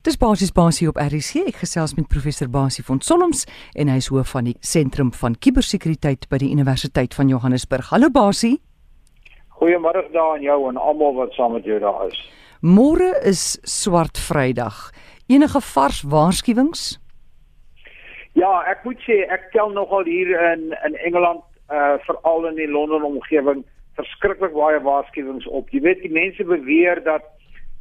Dis basies basie op RC. Ek gesels met professor Basie van Solms en hy is hoof van die Sentrum van Kubersekuriteit by die Universiteit van Johannesburg. Hallo Basie. Goeiemôre daar aan jou en almal wat saam met jou daar is. Môre is Swart Vrydag. Enige vars waarskuwings? Ja, ek moet sê ek tel nogal hier in in Engeland, uh veral in die Londen omgewing, verskriklik baie waarskuwings op. Jy weet die mense beweer dat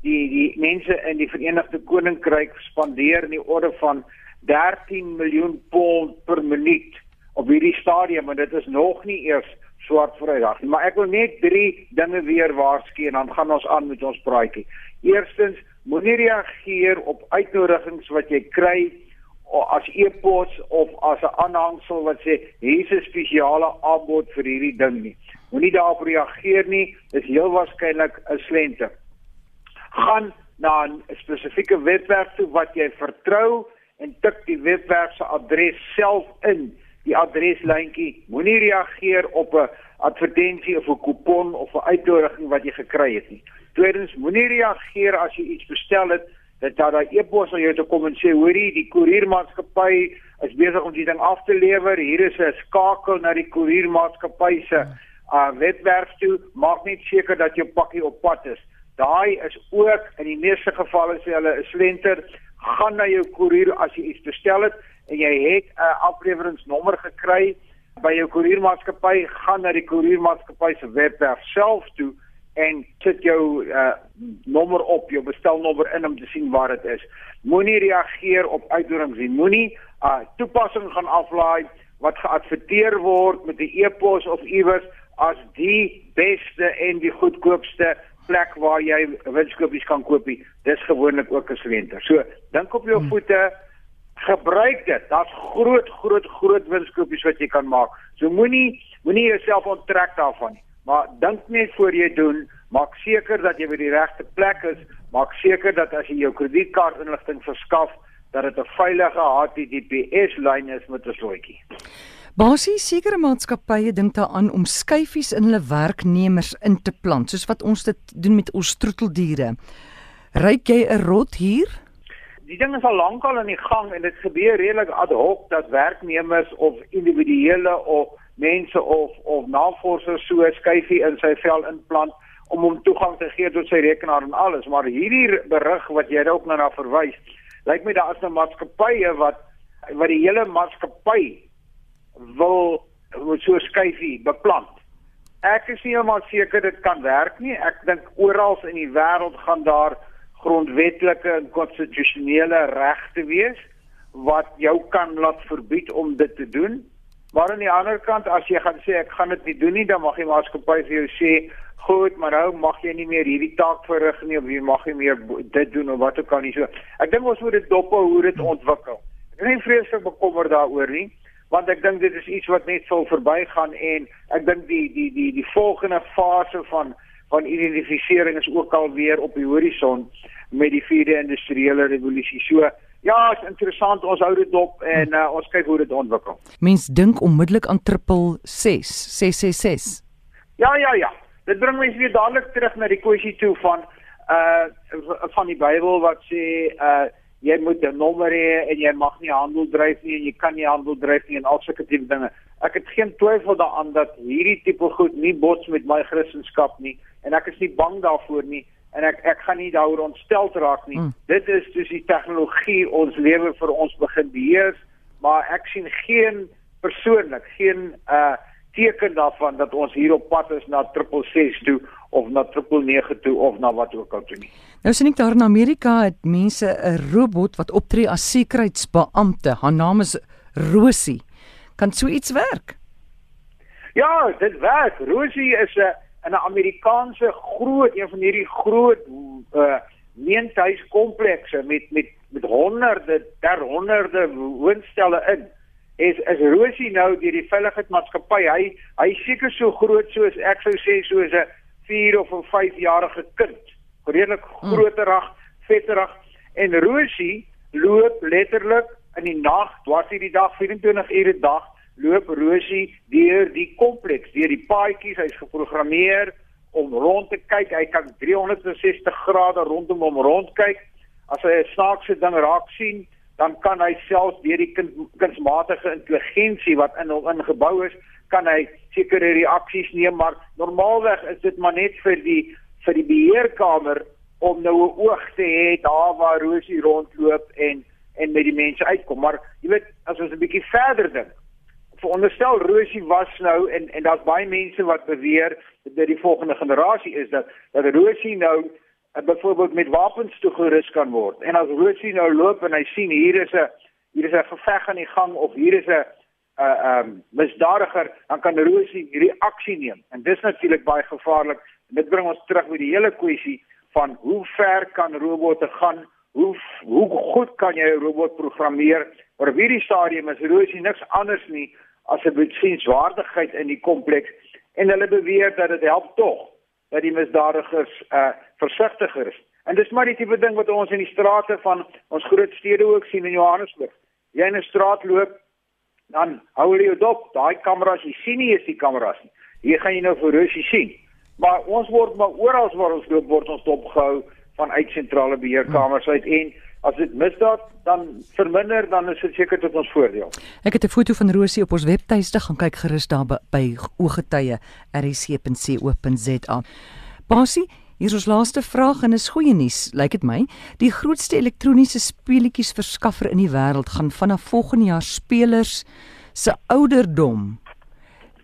die die mense in die Verenigde Koninkryk spandeer in die orde van 13 miljoen pond per minuut op hierdie stadium en dit is nog nie eers swart Vrydag nie maar ek wil net drie dinge weer waarsku en dan gaan ons aan met ons praatjie. Eerstens moenie reageer op uitnodigings wat jy kry as e-pos of as 'n aanhangsel wat sê hier is spesiale aanbod vir hierdie ding nie. Moenie daarop reageer nie, dis heel waarskynlik 'n slenter gaan na 'n spesifieke webwerf toe wat jy vertrou en tik die webwerf se adres self in. Die adreslyntjie moenie reageer op 'n advertensie of 'n kupon of 'n uitnodiging wat jy gekry het nie. Tweedens moenie reageer as jy iets bestel het dat daar daai e-pos aan jou toe kom en sê hoorie die koeriermaatskappy is besig om die ding af te lewer. Hier is 'n skakel na die koeriermaatskappy se uh, webwerf toe. Maak net seker dat jou pakkie op pad is Daai is ook in die meeste gevalle sê hulle 'n slenter gaan na jou koerier as jy iets bestel het en jy het 'n afleweringsnommer gekry by jou koeriermaatskappy gaan na die koeriermaatskappy se webwerf self toe en sit jou uh, nommer op jou bestelnommer in om te sien waar dit is. Moenie reageer op uitnodigings nie. Moenie 'n uh, toepassing gaan aflaai wat geadverteer word met 'n e-pos of iewers as die beste en die goedkoopste plek waar jy winskoopies kan koop. Dis gewoonlik ook 'n slenter. So, dink op jou hmm. voete. Gebruik dit. Daar's groot groot groot winskoopies wat jy kan maak. So moenie moenie jouself onttrek daarvan nie. Maar dink net voor jy doen, maak seker dat jy by die regte plek is. Maak seker dat as jy jou kredietkaartinligting verskaf, dat dit 'n veilige HTTPS lyn is met 'n slotjie. Basies sekere maatskappye dink daaraan om skyfies in hulle werknemers in te plant, soos wat ons dit doen met ons troeteldiere. Ryk jy 'n rot hier? Die ding is al lankal in die gang en dit gebeur redelik ad hoc dat werknemers of individuele of mense of of navorsers so 'n skyfie in sy vel inplant om hom toegang te gee tot sy rekenaar en alles, maar hierdie berig wat jy ook nou na verwys, lyk my daar is 'n maatskappye wat wat die hele maatskappy wil so skyfie beplant. Ek is nie heeltemal seker dit kan werk nie. Ek dink oral in die wêreld gaan daar grondwetlike en konstitusionele regte wees wat jou kan laat verbied om dit te doen. Maar aan die ander kant as jy gaan sê ek gaan dit nie doen nie, dan mag die maatskappy vir jou sê, "Goed, maar nou mag jy nie meer hierdie taak verrig nie of jy mag nie meer dit doen of wat ook al nie." So, ek dink ons moet dit dop hou hoe dit ontwikkel. Ek is nie vreeslik bekommerd daaroor nie want ek dink dit is iets wat net sal verbygaan en ek dink die die die die volgende fase van van identifisering is ook al weer op die horison met die vierde industriële revolusie. So ja, is interessant. Ons hou dit op en uh, ons kyk hoe dit ontwikkel. Mens dink onmiddellik aan triple 6, 666. Ja, ja, ja. Dit bring my weer dadelik terug na die kwessie toe van uh van die Bybel wat sê uh jy moet 'n nommer hê en jy mag nie handel dryf nie en jy kan nie handel dryf nie en al sulke tipe dinge. Ek het geen twyfel daaraan dat hierdie tipe goed nie bots met my Christendom nie en ek is nie bang daarvoor nie en ek ek gaan nie daaroor ontstel raak nie. Mm. Dit is dus die tegnologie ons lewe vir ons begin beheer, maar ek sien geen persoonlik geen uh teken daarvan dat ons hier op pad is na 666 toe of na 999 toe of na wat ook al toe nie. Nou sien ek daar in Amerika het mense 'n robot wat optree as sekuriteitsbeampte. Haar naam is Rosie. Kan so iets werk? Ja, dit werk. Rosie is 'n 'n Amerikaanse groot een van hierdie groot uh meentuiskomplekse met met met honderde, ter honderde woonstelle in. Is is Rosie nou deur die veiligheidsmaatskappy? Hy hy seker so groot soos ek sou sê soos 'n 4 of 'n 5 jarige kind redelik hmm. groterig, vetterig en Rosie loop letterlik in die nag, dwars hierdie dag 24 ure 'n dag, loop Rosie deur die kompleks, deur die paadjies, hy's geprogrammeer om rond te kyk. Hy kan 360 grade rondom hom rondkyk. as hy 'n snaakse ding raak sien, dan kan hy self deur die kind, kunsmatige intelligensie wat in hom ingebou is, kan hy sekere reaksies neem, maar normaalweg is dit maar net vir die vir die beheerkamer om nou 'n oog te hê daar waar Rosie rondloop en en met die mense uitkom. Maar jy weet, as ons 'n bietjie verder dink, veronderstel Rosie was nou en en daar's baie mense wat beweer dat die volgende generasie is dat dat Rosie nou byvoorbeeld met wapens toegerus kan word. En as Rosie nou loop en hy sien hier is 'n hier is 'n geveg aan die gang of hier is 'n 'n uh, um, misdadiger, dan kan Rosie hierdie aksie neem. En dis natuurlik baie gevaarlik. En dit bring ons terug by die hele kwessie van hoe ver kan robotte gaan? Hoe hoe goed kan jy 'n robot programmeer? Op hierdie stadium is Rosie niks anders nie as 'n betsienswaardigheid in die kompleks en hulle beweer dat dit help tog dat die misdadigers uh versigtiger is. En dis maar die tipe ding wat ons in die strate van ons groot stede ook sien in Johannesburg. Jy in 'n straat loop, dan hou jy jou dop, daai kameras, jy sien nie eens die kameras nie. Hier gaan jy nou vir Rosie sien. Maar ons word maar oral waar ons loop word ons dopgehou vanuit sentrale beheerkamers uit en as dit misdaad dan verminder dan is dit seker tot ons voordeel. Ek het 'n foto van Rosie op ons webtuiste gaan kyk gerus daar by, by ooggetuie rc.co.za. Basie Hier is ons laaste vraag en is goeie nuus, lyk dit my. Die grootste elektroniese speletjies verskaffer in die wêreld gaan vanaf volgende jaar spelers se ouderdom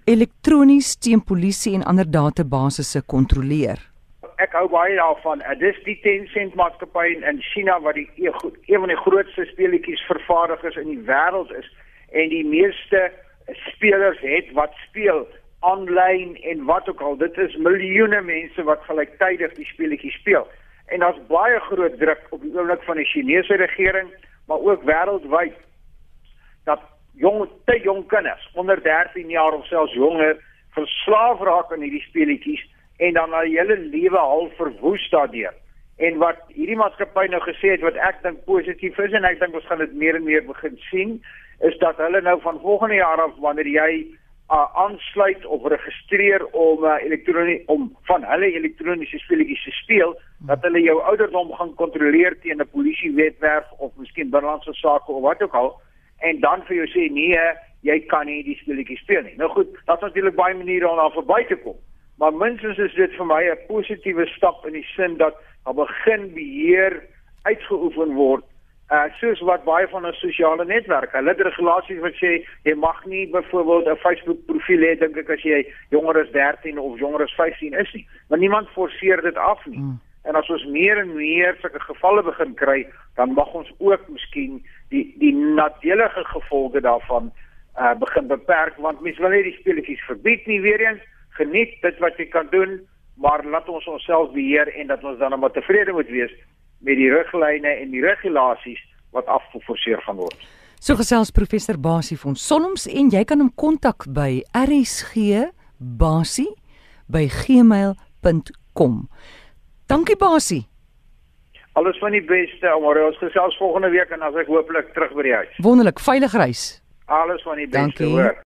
elektronies teen polisie en ander databasisse kontroleer ek hou baie daarvan. Uh, dis die Tencent maatskappy in China wat die een van die grootste speletjies vervaardigers in die wêreld is en die meeste spelers het wat speel aanlyn en wat ook al. Dit is miljoene mense wat gelyktydig die speletjies speel. En daar's baie groot druk op die oomblik van die Chinese regering, maar ook wêreldwyd dat jong te jong kinders onder 13 jaar of selfs jonger verslaaf raak aan hierdie speletjies en dan hulle hele lewe half verwoes daardeur. En wat hierdie maatskappy nou gesê het wat ek dink positief is en ek dink ons gaan dit meer en meer begin sien, is dat hulle nou van volgende jaar af wanneer jy uh, aansluit of registreer om uh, elektronies om van hulle elektroniese speletjies te speel, dat hulle jou ouderdom gaan kontroleer teen 'n polisiewetwerf of miskien binnelandse sake of wat ook al en dan vir jou sê nee, jy kan nie die speletjies speel nie. Nou goed, daar's natuurlik baie maniere om daar verby te kom. Maar minstens is dit vir my 'n positiewe stap in die sin dat daar begin beheer uitgeoefen word. Uh soos wat baie van ons sosiale netwerke, hulle het regulasies wat sê jy mag nie byvoorbeeld 'n Facebook profiel hê dink ek as jy jonger as 13 of jonger as 15 is nie. Maar niemand forceer dit af nie. Hmm. En as ons meer en meer sulke gevalle begin kry, dan mag ons ook miskien die die nadelige gevolge daarvan uh begin beperk want mense wil nie die speletjies verbied nie weer eens geniet dit wat jy kan doen, maar laat ons onsself beheer en dat ons dan net tevrede moet wees met die riglyne en die regulasies wat afgeforceer gaan word. So gesels professor Basie van Solms en jy kan hom kontak by rsgbasie@gmail.com. Dankie Basie. Alles van die beste. Maar ons gesels volgende week en as ek hopelik terug by die huis. Wonderlik, veilig reis. Alles van die beste, hoor.